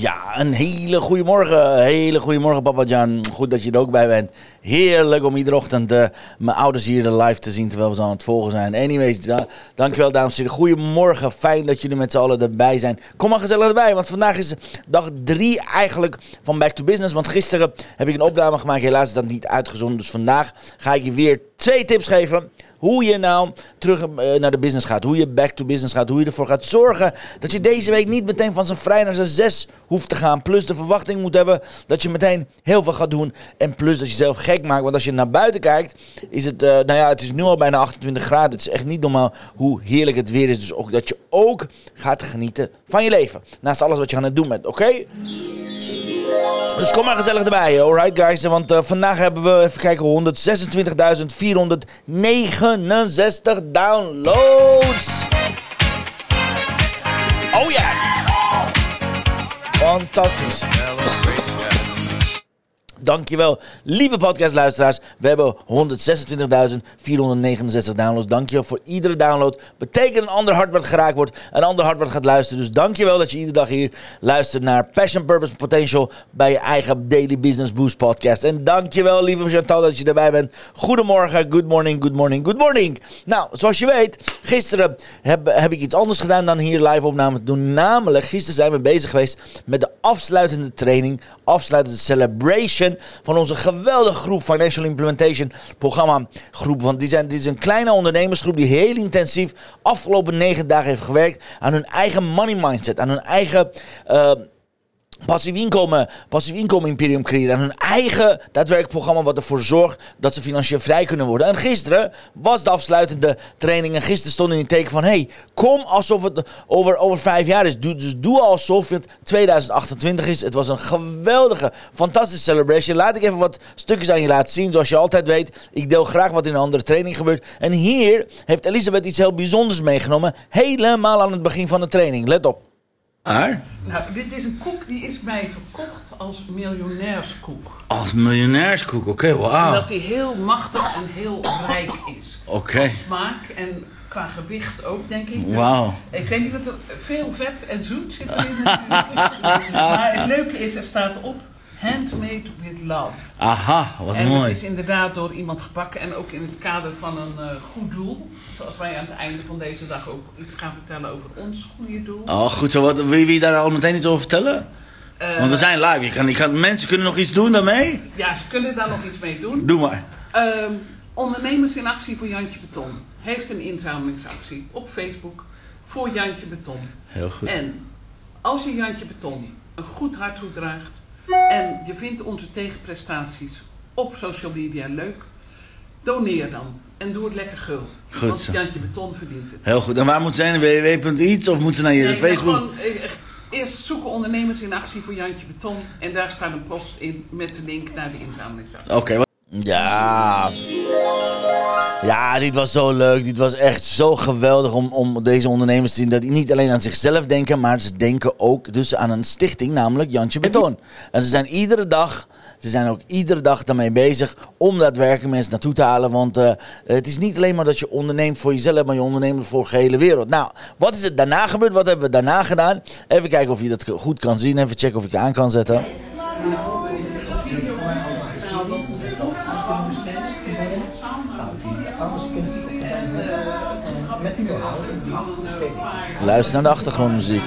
Ja, een hele goede morgen. Hele goede morgen, Papa Jan. Goed dat je er ook bij bent. Heerlijk om iedere ochtend uh, mijn ouders hier live te zien terwijl we ze aan het volgen zijn. Anyways, da dankjewel dames en heren. Goedemorgen. Fijn dat jullie met z'n allen erbij zijn. Kom maar gezellig erbij, want vandaag is dag drie eigenlijk van Back to Business. Want gisteren heb ik een opname gemaakt. Helaas is dat niet uitgezonden. Dus vandaag ga ik je weer twee tips geven hoe je nou terug eh, naar de business gaat. Hoe je back to business gaat. Hoe je ervoor gaat zorgen dat je deze week niet meteen van zijn vrij naar zijn zes hoeft te gaan. Plus de verwachting moet hebben dat je meteen heel veel gaat doen. En plus dat je jezelf gek maakt. Want als je naar buiten kijkt, is het, uh, nou ja, het is nu al bijna 28 graden. Het is echt niet normaal hoe heerlijk het weer is. Dus ook dat je ook gaat genieten van je leven. Naast alles wat je aan het doen bent, oké? Dus kom maar gezellig erbij, alright guys. Want uh, vandaag hebben we, even kijken, 126.469 downloads. Oh ja! Fantastisch. Dankjewel, lieve podcastluisteraars. We hebben 126.469 downloads. Dankjewel voor iedere download. Betekent een ander hart wat geraakt wordt, een ander hart gaat luisteren. Dus dankjewel dat je iedere dag hier luistert naar Passion, Purpose, Potential bij je eigen Daily Business Boost podcast. En dankjewel, lieve Chantal, dat je erbij bent. Goedemorgen, good morning, good morning, good morning. Nou, zoals je weet, gisteren heb, heb ik iets anders gedaan dan hier live opname doen. Namelijk, gisteren zijn we bezig geweest met de afsluitende training, afsluitende celebration van onze geweldige groep Financial Implementation programma groep. Want die zijn, dit is een kleine ondernemersgroep die heel intensief afgelopen negen dagen heeft gewerkt aan hun eigen money mindset, aan hun eigen... Uh, passief inkomen, passief inkomen imperium creëren. En hun eigen daadwerkelijk programma wat ervoor zorgt dat ze financieel vrij kunnen worden. En gisteren was de afsluitende training. En gisteren stond in het teken van: hey, kom alsof het over, over vijf jaar is. Doe, dus doe alsof het 2028 is. Het was een geweldige, fantastische celebration. Laat ik even wat stukjes aan je laten zien. Zoals je altijd weet, ik deel graag wat in een andere training gebeurt. En hier heeft Elisabeth iets heel bijzonders meegenomen. Helemaal aan het begin van de training. Let op. Haar? Nou, dit is een koek die is mij verkocht als miljonairskoek. Als miljonairskoek, oké, okay, wauw. Dat die heel machtig en heel rijk is. Oké. Okay. Smaak en qua gewicht ook, denk ik. Wauw. Ik weet niet dat er veel vet en zoet zit erin maar het leuke is, er staat op Handmade with Love. Aha, wat en mooi. het is inderdaad door iemand gebakken en ook in het kader van een uh, goed doel. Zoals wij aan het einde van deze dag ook iets gaan vertellen over ons goede doel. Oh, goed zo. Wat, wil, je, daar al meteen iets over vertellen? Uh, Want we zijn live. Je kan, je kan, mensen kunnen nog iets doen daarmee? Ja, ze kunnen daar nog iets mee doen. Doe maar. Uh, ondernemers in actie voor Jantje Beton heeft een inzamelingsactie op Facebook voor Jantje Beton. Heel goed. En als je Jantje Beton een goed hart toedraagt en je vindt onze tegenprestaties op social media leuk, doneer dan. En doe het lekker gul. Goed Want. Jantje Beton verdient het. Heel goed. En waar moet ze zijn? www.iets of moet ze naar je Nee, Facebook? Gewoon, eerst zoeken ondernemers in actie voor Jantje Beton. En daar staat een post in met de link naar de inzamelingsactie. Oké. Ja. Ja, dit was zo leuk. Dit was echt zo geweldig om, om deze ondernemers te zien. Dat die niet alleen aan zichzelf denken, maar ze denken ook dus aan een stichting, namelijk Jantje Beton. En ze zijn iedere dag, ze zijn ook iedere dag daarmee bezig om daadwerkelijk mensen naartoe te halen. Want eh, het is niet alleen maar dat je onderneemt voor jezelf, maar je onderneemt voor de hele wereld. Nou, wat is er daarna gebeurd? Wat hebben we daarna gedaan? Even kijken of je dat goed kan zien. Even checken of ik je aan kan zetten. Luister naar de achtergrondmuziek.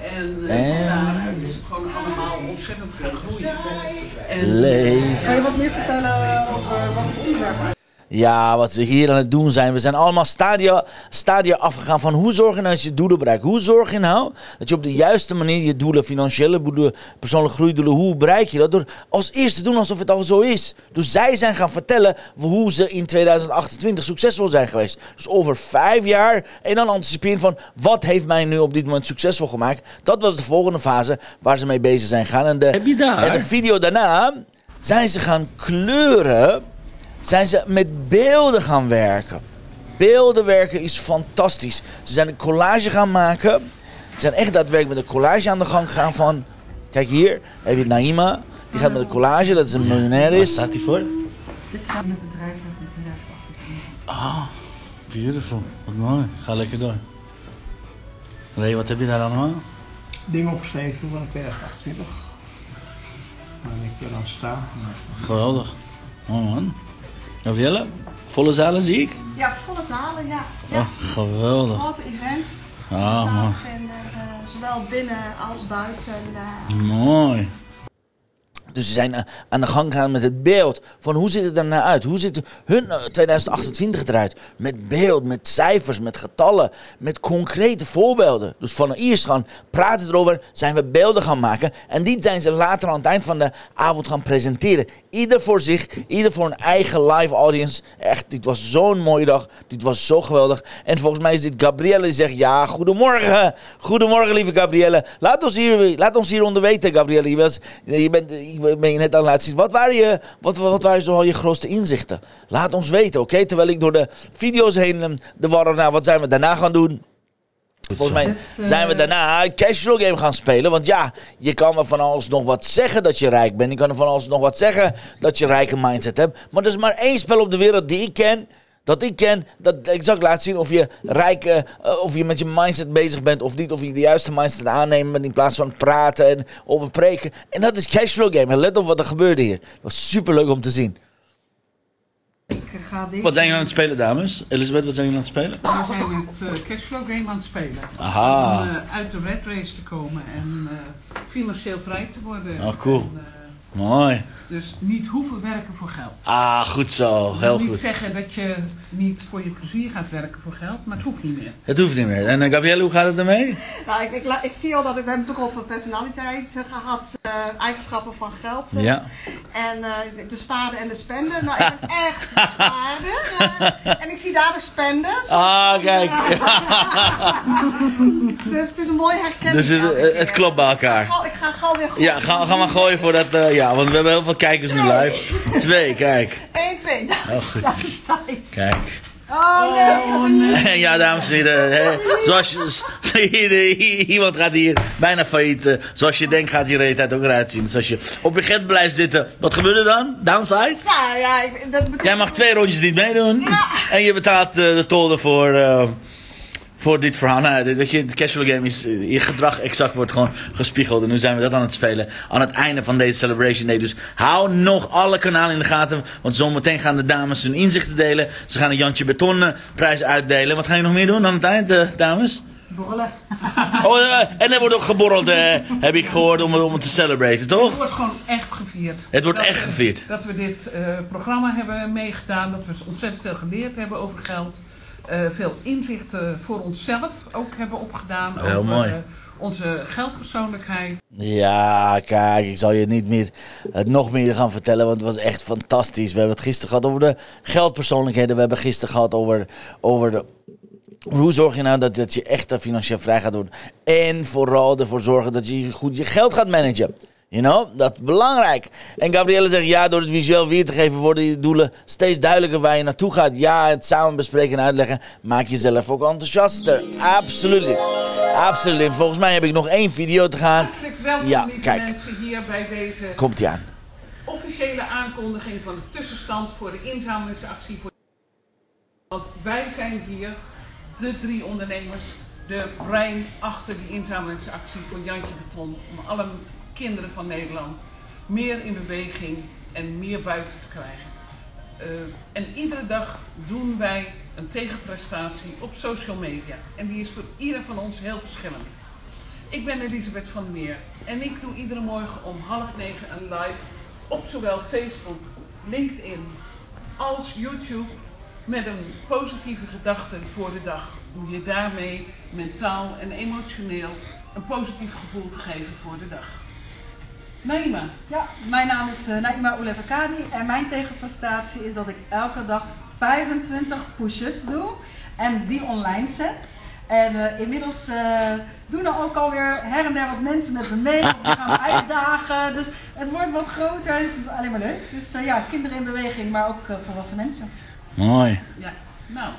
En En- eh, daaruit is het gewoon allemaal ontzettend gaan groeien. En Leef. kan je wat meer vertellen over wat het onderwerp is? Ja, wat ze hier aan het doen zijn. We zijn allemaal stadia, stadia afgegaan van hoe zorg je nou dat je doelen bereikt. Hoe zorg je nou dat je op de juiste manier je doelen, financiële doelen, persoonlijke groeidoelen, hoe bereik je dat? Door als eerste te doen alsof het al zo is. Dus zij zijn gaan vertellen hoe ze in 2028 succesvol zijn geweest. Dus over vijf jaar en dan anticiperen van wat heeft mij nu op dit moment succesvol gemaakt. Dat was de volgende fase waar ze mee bezig zijn gaan. En de, Heb je daar? en de video daarna zijn ze gaan kleuren zijn ze met beelden gaan werken. Beelden werken is fantastisch. Ze zijn een collage gaan maken. Ze zijn echt daadwerkelijk met een collage aan de gang gegaan van... Kijk hier, heb je Naima. Die gaat met een collage, dat is een miljonair Waar is. staat die voor? Dit staat in het bedrijf uit 2028. Ah, beautiful. Wat mooi. Ga lekker door. Ray, wat heb je daar allemaal? Ding opgeschreven van 2028. Waar ik er dan sta. Geweldig. Mooi man. Gabrielle, volle zalen zie ik? Ja, volle zalen, ja. ja. Oh, geweldig. Grote events Ah, plaatsvinden, eh, zowel binnen als buiten. eh. Mooi. Dus ze zijn eh, aan de gang gegaan met het beeld van hoe ziet het er nou uit? Hoe ziet hun eh, 2028 eruit? Met beeld, met cijfers, met getallen, met concrete voorbeelden. Dus van eerst gaan praten erover, zijn we beelden gaan maken. En die zijn ze later aan het eind van de avond gaan presenteren. Ieder voor zich, ieder voor een eigen live audience. Echt, dit was zo'n mooie dag. Dit was zo geweldig. En volgens mij is dit Gabrielle die zegt, ja, goedemorgen. Goedemorgen, lieve Gabrielle. Laat ons hier, laat ons hieronder weten, Gabrielle. Je, bent, ben je net aan het laten zien. Wat waren, je, wat, wat waren zoal je grootste inzichten? Laat ons weten, oké? Terwijl ik door de video's heen eh, de warren naar wat zijn we daarna gaan doen. Volgens mij eh, zijn we daarna een cashflow game gaan spelen. Want ja, je kan er van alles nog wat zeggen dat je rijk bent. Je kan er van alles nog wat zeggen dat je een rijke mindset hebt. Maar er is maar één spel op de wereld die ik ken. Dat ik ken, dat exact laat zien of je rijk, eh, of je met je mindset bezig bent of niet. Of je de juiste mindset aanneemt bent in plaats van praten en over preken. En dat is cashflow game. En let op wat er gebeurde hier. Dat was super leuk om te zien. Ik. Wat zijn jullie aan het spelen, dames? Elisabeth, wat zijn jullie aan het spelen? We zijn het eh, cashflow game aan het spelen. Aha. Om eh, uit de red race te komen en eh, financieel vrij te worden. Oh, cool. En, Mooi. dus niet hoeven werken voor geld. Ah, goed zo. Heel wil niet goed. zeggen dat je niet voor je plezier gaat werken voor geld, maar het hoeft niet meer. Het hoeft niet meer. En eh, Gabrielle, hoe gaat het ermee? Nou, ik, ik, ik zie al dat ik, we hebben het ook over personaliteit eh, gehad, eh, eigenschappen van geld. Ja. En eh, de sparen en de spenden. Nou, ik ben echt de spaarder. en ik zie daar de spenden. Ah, kijk. Dus het is een mooie herkenning. Dus het, klopt bij elkaar. Gauw- Ik ga gauw weer gooien. Ja, ga, ga maar gooien voor dat. eh, ja, want we hebben heel veel kijkers nu live. Twee, kijk. 1, 2, dat, Oh, goed. dat is size. Kijk. Oh nee. Ja, dames en heren. Hè, zoals je, iemand gaat hier bijna failliet. eh, zoals je denkt gaat die realiteit ook eruit zien. Dus als je op je get blijft zitten, wat gebeurt er dan? Downsize? Ja, ja, ik, dat betekent... Jij mag twee rondjes niet meedoen. En je betaalt eh, de tol ervoor. eh, voor dit verhaal. Nou, dit, weet je, de casual game is. eh, je gedrag exact wordt gewoon gespiegeld. En nu zijn we dat aan het spelen. Aan het einde van deze Celebration Day. Dus hou nog alle kanalen in de gaten. Want zometeen gaan de dames hun inzichten delen. Ze gaan een Jantje Beton eh, prijs uitdelen. Wat ga je nog meer doen aan het eind, eh, dames? Borrelen. Oh, en er wordt ook geborreld, heb ik gehoord, om, om het te celebraten, Het toch? wordt gewoon echt gevierd. Het wordt Dat echt we- gevierd. Dat we dit programma hebben meegedaan, dat we ontzettend veel geleerd hebben over geld. Eh, veel inzichten voor onszelf ook hebben opgedaan. Heel over mooi. eh, onze geldpersoonlijkheid. Ja, kijk, ik zal je niet meer het nog meer gaan vertellen, want het was echt fantastisch. We hebben het gisteren gehad over de geldpersoonlijkheden. We hebben gisteren gehad over, over de. Hoe zorg je nou dat, dat je echt eh, financieel vrij gaat worden? En vooral ervoor zorgen dat je goed je geld gaat managen. You know, dat is belangrijk. En Gabrielle zegt ja, door het visueel weer te geven worden je doelen steeds duidelijker waar je naartoe gaat. Ja, het samen bespreken en uitleggen maakt jezelf ook enthousiaster. Absoluut. Absoluut. Volgens mij heb ik nog één video te gaan. Hartelijk welkom, Ja, lieve kijk. mensen, hier bij deze Komt ie aan. officiële aankondiging van de tussenstand voor de inzamelingsactie. Voor... Want wij zijn hier, de drie ondernemers, de brein achter die inzamelingsactie voor Jantje Beton. Om alle kinderen van Nederland meer in beweging en meer buiten te krijgen. Eh, en iedere dag doen wij een tegenprestatie op social media. En die is voor ieder van ons heel verschillend. Ik ben Elisabeth van der Meer en ik doe iedere morgen om half negen een live op zowel Facebook, LinkedIn, als YouTube met een positieve gedachte voor de dag. Om je daarmee mentaal en emotioneel een positief gevoel te geven voor de dag. Naima, Ja, mijn naam is uh, Naima Oulettakadi en mijn tegenprestatie is dat ik elke dag 25 push-ups doe en die online zet. En eh, inmiddels eh, doen er ook alweer her en der wat mensen met me mee. of We gaan uitdagen. Dus het wordt wat groter en het is alleen maar leuk. Dus eh, ja, kinderen in beweging, maar ook eh, volwassen mensen. Mooi. ja, nou,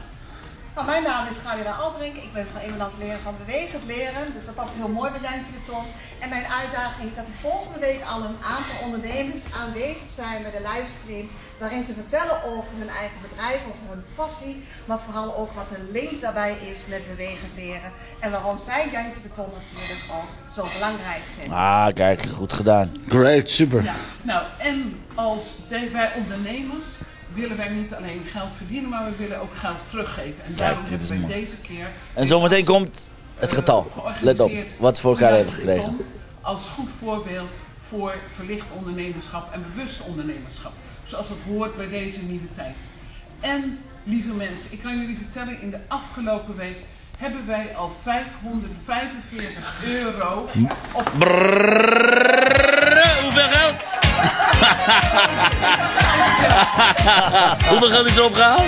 Nou, mijn naam is Gabriela Albrink. Ik ben van Emeland Leren van Bewegend Leren. Dus dat past heel mooi bij Jantje de Ton. En mijn uitdaging is dat er volgende week al een aantal ondernemers aanwezig zijn met een livestream. Waarin ze vertellen over hun eigen bedrijf, over hun passie. Maar vooral ook wat de link daarbij is met Bewegend Leren. En waarom zij Jantje de Ton natuurlijk ook zo belangrijk vinden. Ah, kijk, goed gedaan. Great, super. ja. nou en als de- wij ondernemers willen wij niet alleen geld verdienen, maar we willen ook geld teruggeven. En daarom dit is hebben mooi. deze keer... En zometeen komt het getal. Let op, wat ze voor elkaar hebben gekregen. Als goed voorbeeld voor verlicht ondernemerschap en bewust ondernemerschap. Zoals dat hoort bij deze nieuwe tijd. En lieve mensen, ik kan jullie vertellen, in de afgelopen week hebben wij al 545 euro op Brrrr, hoeveel geld? hoeveel geld is opgehaald?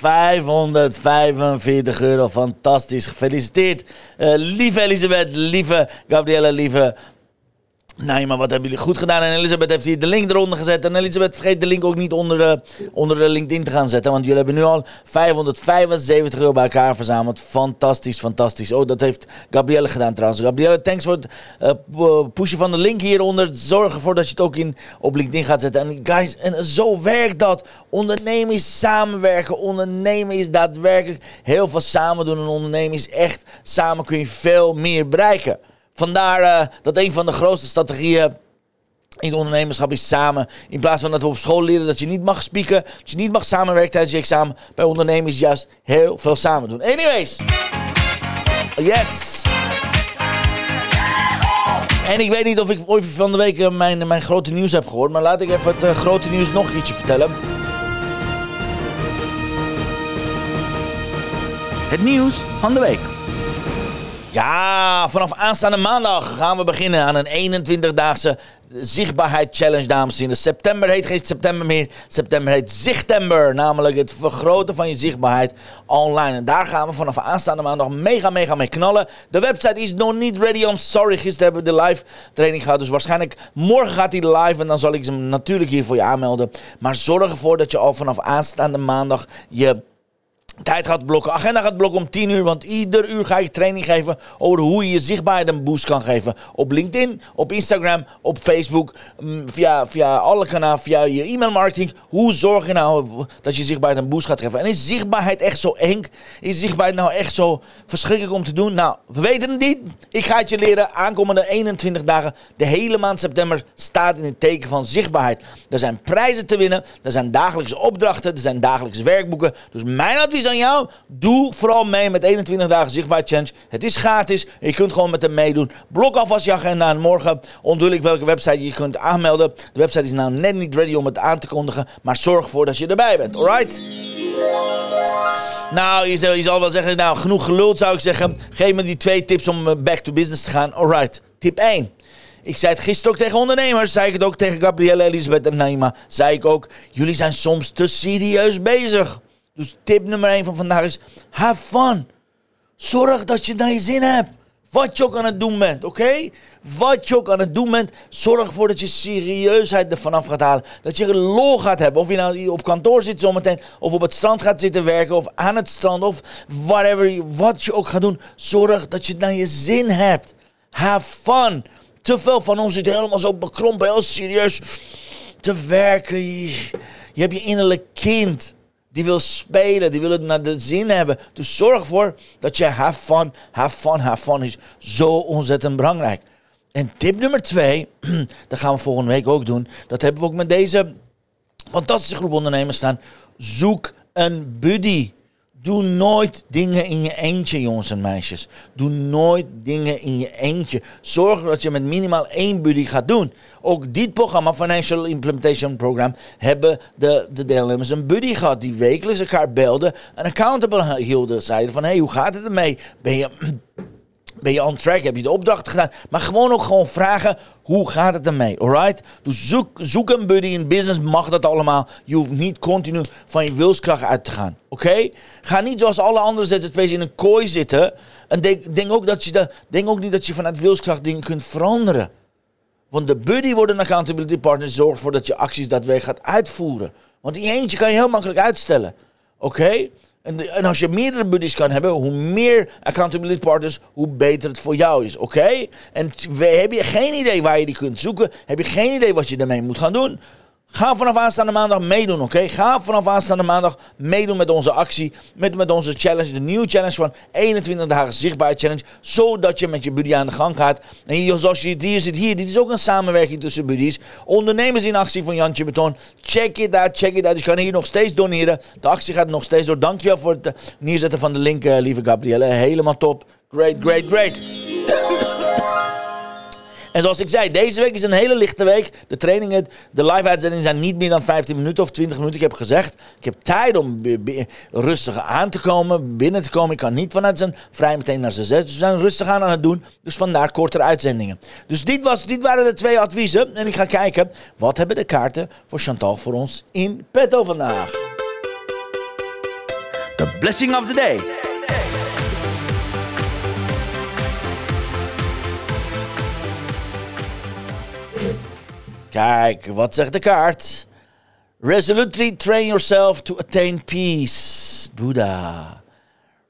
545 euro 545 euro, fantastisch. Gefeliciteerd. Eh, lieve Elisabeth, lieve Gabriella, lieve... Nee, maar wat hebben jullie goed gedaan. En Elisabeth heeft hier de link eronder gezet. En Elisabeth, vergeet de link ook niet onder de, onder de LinkedIn te gaan zetten. Want jullie hebben nu al 575 euro bij elkaar verzameld. Fantastisch, fantastisch. Oh, dat heeft Gabrielle gedaan trouwens. Gabrielle, thanks voor het p- pushen van de link hieronder. Zorg ervoor dat je het ook in, op LinkedIn gaat zetten. En guys, en zo werkt dat. Ondernemen is samenwerken. Ondernemen is daadwerkelijk heel veel samen doen. En ondernemen is echt samen kun je veel meer bereiken. Vandaar eh, dat een van de grootste strategieën in ondernemerschap is samen. In plaats van dat we op school leren dat je niet mag spieken, dat je niet mag samenwerken tijdens je examen. Bij ondernemen is juist heel veel samen doen. Anyways. Yes. En ik weet niet of ik ooit van de week eh, mijn, mijn grote nieuws heb gehoord. Maar laat ik even het eh, grote nieuws nog ietsje vertellen. Het nieuws van de week. Ja, vanaf aanstaande maandag gaan we beginnen aan een 21-daagse zichtbaarheid challenge, dames en heren. September heet geen september meer. September heet Zichtember. Namelijk het vergroten van je zichtbaarheid online. En daar gaan we vanaf aanstaande maandag mega, mega mee knallen. De website is nog niet ready. I'm sorry. Gisteren hebben we de live training gehad. Dus waarschijnlijk morgen gaat hij live. En dan zal ik ze natuurlijk hier voor je aanmelden. Maar zorg ervoor dat je al vanaf aanstaande maandag je tijd gaat blokken, agenda gaat blokken om 10 uur. Want ieder uur ga ik training geven over hoe je je zichtbaarheid een boost kan geven. Op LinkedIn, op Instagram, op Facebook, mm, via, via alle kanalen, via je e-mailmarketing. Hoe zorg je nou dat je zichtbaarheid een boost gaat geven? En is zichtbaarheid echt zo eng? Is zichtbaarheid nou echt zo verschrikkelijk om te doen? Nou, we weten het niet. Ik ga het je leren. Aankomende 21 dagen, de hele maand september, staat in het teken van zichtbaarheid. Er zijn prijzen te winnen. Er zijn dagelijkse opdrachten. Er zijn dagelijkse werkboeken. Dus mijn advies aan jou, doe vooral mee met 21 dagen zichtbaar challenge. Het is gratis. Je kunt gewoon met hem meedoen. Blok alvast je agenda en morgen onthul ik welke website je kunt aanmelden. De website is nou net niet ready om het aan te kondigen, maar zorg ervoor dat je erbij bent. Alright? Nou, je zal, je zal wel zeggen, nou, genoeg geluld zou ik zeggen. Geef me die twee tips om eh, back to business te gaan. Alright, tip 1. Ik zei het gisteren ook tegen ondernemers, zei ik het ook tegen Gabrielle, Elisabeth en Naima. Zei ik ook, jullie zijn soms te serieus bezig. Dus tip nummer 1 van vandaag is, have fun. Zorg dat je naar je zin hebt. Wat je ook aan het doen bent, oké? Wat je ook aan het doen bent, zorg ervoor dat je serieusheid ervan af gaat halen. Dat je lol gaat hebben. Of je nou op kantoor zit zometeen, of op het strand gaat zitten werken, of aan het strand, of whatever, wat je ook gaat doen. Zorg dat je het naar je zin hebt. Have fun. Te veel van ons zit helemaal zo bekrompen, heel serieus te werken. Je, je hebt je innerlijk kind. Die wil spelen, die wil het naar de zin hebben. Dus zorg ervoor dat je have fun, have fun, have fun is zo ontzettend belangrijk. En tip nummer twee, dat gaan we volgende week ook doen. Dat hebben we ook met deze fantastische groep ondernemers staan. Zoek een buddy. Doe nooit dingen in je eentje, jongens en meisjes. Doe nooit dingen in je eentje. Zorg dat je met minimaal één buddy gaat doen. Ook dit programma, Financial Implementation Program, hebben de, de deelnemers een buddy gehad die wekelijks elkaar belden en accountable hielden. Zeiden van, hé, hey, hoe gaat het ermee? Ben je ben je on track? Heb je de opdrachten gedaan? Maar gewoon ook gewoon vragen, hoe gaat het ermee? Alright? Dus zoek, zoek een buddy in business, mag dat allemaal. Je hoeft niet continu van je wilskracht uit te gaan. Oké? Ga niet zoals alle andere ZZP's in een kooi zitten. En denk, denk, ook dat je de, denk ook niet dat je vanuit wilskracht dingen kunt veranderen. Want de buddy wordt een accountability partner, zorgt ervoor dat je acties daadwerkelijk gaat uitvoeren. Want die eentje kan je heel makkelijk uitstellen. Oké? En, en, als je meerdere buddies kan hebben, hoe meer accountability partners, hoe beter het voor jou is. Oké? En heb je geen idee waar je die kunt zoeken, heb je geen idee wat je ermee moet gaan doen, Ga vanaf aanstaande maandag meedoen, oké? Ga vanaf aanstaande maandag meedoen met onze actie, met, met onze challenge, de nieuwe challenge van 21 dagen zichtbaar challenge, zodat je met je buddy aan de gang gaat. En zoals je hier ziet hier, dit is ook een samenwerking tussen buddies. Ondernemers in actie van Jantje Beton. Check it out, check it out. Je kan hier nog steeds doneren. De actie gaat nog steeds door. Dankjewel voor het neerzetten van de link, uh, lieve Gabrielle. Helemaal top. Great, great, great. En zoals ik zei, deze week is een hele lichte week. De trainingen, de live-uitzendingen zijn niet meer dan 15 minuten of 20 minuten. Ik heb gezegd, ik heb tijd om rustig aan te komen, binnen te komen. Ik kan niet vanuit zijn vrij meteen naar zijn zes. Dus we zijn rustig aan aan het doen. Dus vandaar kortere uitzendingen. Dus dit, was, dit waren de twee adviezen. En ik ga kijken, wat hebben de kaarten voor Chantal voor ons in petto vandaag? The blessing of the day. Kijk, wat zegt de kaart? Resolutely train yourself to attain peace. Buddha.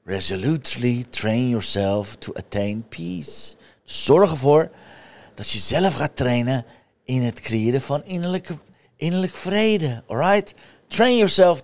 Resolutely train yourself to attain peace. Zorg ervoor dat je zelf gaat trainen in het creëren van innerlijke, innerlijk vrede. Alright? Train yourself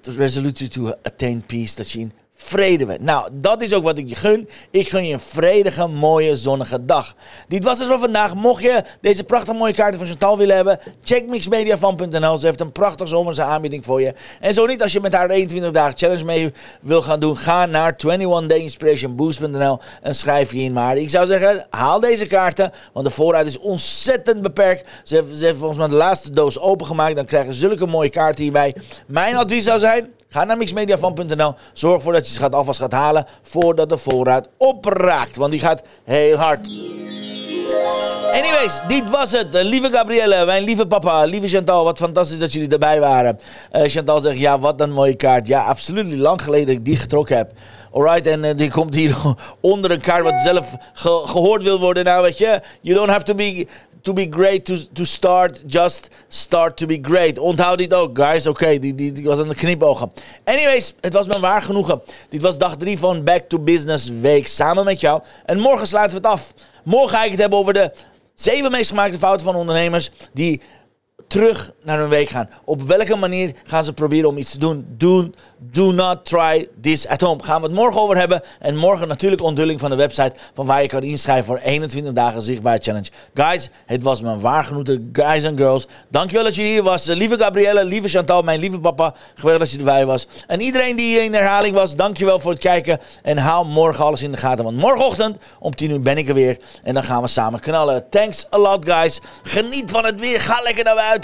to, resolutely to attain peace. Dat je in vrede werd. Nou, dat is ook wat ik je gun. Ik gun je een vredige, mooie, zonnige dag. Dit was het voor vandaag. Mocht je deze prachtige mooie kaarten van Chantal willen hebben, check mixmediafan.nl. Ze heeft een prachtige zomerse aanbieding voor je. En zo niet, als je met haar 21 dagen challenge mee wil gaan doen, ga naar 21dayinspirationboost.nl en schrijf je in. Maar ik zou zeggen, haal deze kaarten, want de voorraad is ontzettend beperkt. Ze heeft volgens mij de laatste doos opengemaakt. Dan krijgen zulke mooie kaarten hierbij. Mijn advies zou zijn, Ga naar mixmediafan.nl. Zorg ervoor dat je ze gaat alvast gaat halen voordat de voorraad opraakt. Want die gaat heel hard. Anyways, dit was het. lieve Gabrielle, mijn lieve papa, lieve Chantal. Wat fantastisch dat jullie erbij waren. Uh, Chantal zegt, ja, wat een mooie kaart. Ja, absoluut. Lang geleden dat ik die getrokken heb. Alright, en uh, die komt hier onder een kaart wat zelf gehoord wil worden. Nou, weet je, you don't have to be to be great to, to start, just start to be great. Onthoud dit ook, guys. Oké, die, die, was aan de knipogen. Anyways, het was me waar genoegen. Dit was dag 3 van Back to Business Week samen met jou. En morgen sluiten we het af. Morgen ga ik het hebben over de zeven meest gemaakte fouten van ondernemers die terug naar hun week gaan. Op welke manier gaan ze proberen om iets te doen? Doen Do not try this at home. Gaan we het morgen over hebben. En morgen natuurlijk onthulling van de website van waar je kan inschrijven voor 21 dagen zichtbaar challenge. Guys, het was mijn waargenoten guys en girls. Dankjewel dat je hier was. Lieve Gabrielle, lieve Chantal, mijn lieve papa. Geweldig dat je erbij was. En iedereen die in herhaling was, dankjewel voor het kijken. En haal morgen alles in de gaten. Want morgenochtend om 10 uur ben ik er weer. En dan gaan we samen knallen. Thanks a lot guys. Geniet van het weer. Ga lekker naar buiten.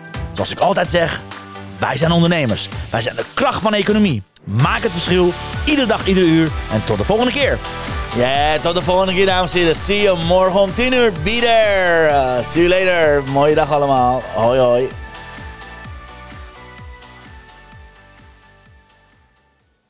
Zoals ik altijd zeg, wij zijn ondernemers. Wij zijn de kracht van de economie. Maak het verschil. Iedere dag, iedere uur. En tot de volgende keer. Ja, tot de volgende keer, dames en heren. See you morgen om 10 uur. Be there. Uh, see you later. Mooie dag allemaal. Hoi, hoi.